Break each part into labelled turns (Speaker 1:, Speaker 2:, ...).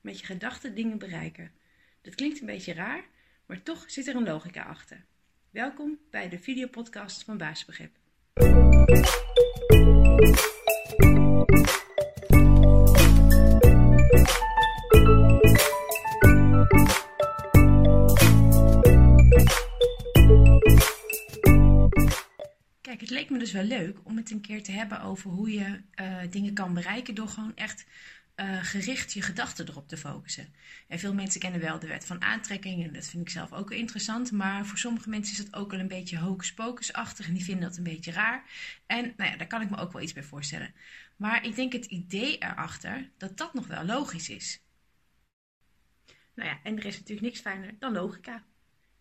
Speaker 1: Met je gedachten dingen bereiken. Dat klinkt een beetje raar, maar toch zit er een logica achter. Welkom bij de videopodcast van Baasbegrip. Kijk, het leek me dus wel leuk om het een keer te hebben over hoe je uh, dingen kan bereiken door gewoon echt uh, gericht je gedachten erop te focussen. En veel mensen kennen wel de wet van aantrekking en dat vind ik zelf ook interessant. Maar voor sommige mensen is dat ook wel een beetje hocus-pocus-achtig en die vinden dat een beetje raar. En nou ja, daar kan ik me ook wel iets bij voorstellen. Maar ik denk het idee erachter dat dat nog wel logisch is. Nou ja, en er is natuurlijk niks fijner dan logica.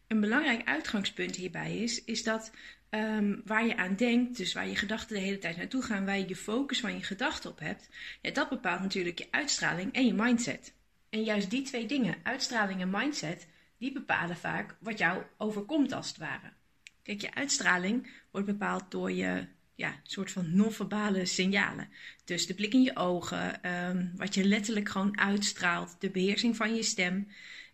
Speaker 1: Een belangrijk uitgangspunt hierbij is, is dat um, waar je aan denkt, dus waar je gedachten de hele tijd naartoe gaan, waar je je focus van je gedachten op hebt, ja, dat bepaalt natuurlijk je uitstraling en je mindset. En juist die twee dingen, uitstraling en mindset, die bepalen vaak wat jou overkomt als het ware. Kijk, je uitstraling wordt bepaald door je ja, soort van non-verbale signalen. Dus de blik in je ogen, um, wat je letterlijk gewoon uitstraalt, de beheersing van je stem.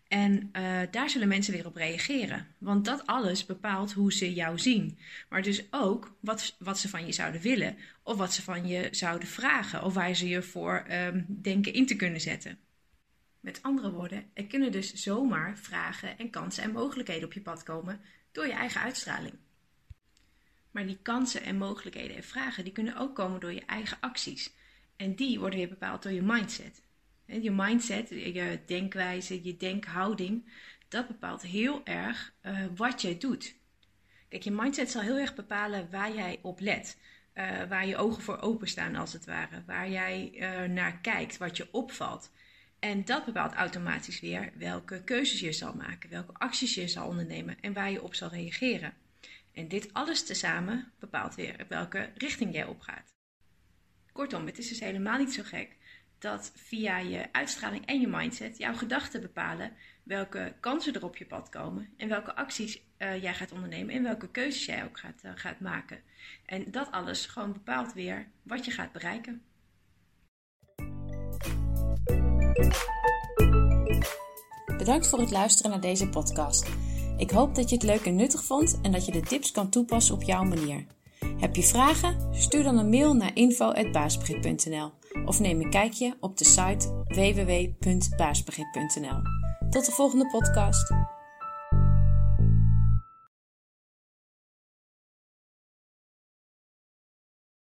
Speaker 1: En uh, daar zullen mensen weer op reageren. Want dat alles bepaalt hoe ze jou zien. Maar dus ook wat, wat ze van je zouden willen. Of wat ze van je zouden vragen. Of waar ze je voor um, denken in te kunnen zetten. Met andere woorden, er kunnen dus zomaar vragen en kansen en mogelijkheden op je pad komen door je eigen uitstraling. Maar die kansen en mogelijkheden en vragen die kunnen ook komen door je eigen acties. En die worden weer bepaald door je mindset. Je mindset, je denkwijze, je denkhouding, dat bepaalt heel erg uh, wat jij doet. Kijk, je mindset zal heel erg bepalen waar jij op let. Uh, waar je ogen voor openstaan, als het ware. Waar jij uh, naar kijkt, wat je opvalt. En dat bepaalt automatisch weer welke keuzes je zal maken, welke acties je zal ondernemen en waar je op zal reageren. En dit alles tezamen bepaalt weer welke richting jij opgaat. Kortom, het is dus helemaal niet zo gek dat via je uitstraling en je mindset jouw gedachten bepalen welke kansen er op je pad komen en welke acties uh, jij gaat ondernemen en welke keuzes jij ook gaat, uh, gaat maken. En dat alles gewoon bepaalt weer wat je gaat bereiken.
Speaker 2: Bedankt voor het luisteren naar deze podcast. Ik hoop dat je het leuk en nuttig vond en dat je de tips kan toepassen op jouw manier. Heb je vragen? Stuur dan een mail naar info.baasbegrip.nl of neem een kijkje op de site www.baasbegrip.nl. Tot de volgende podcast.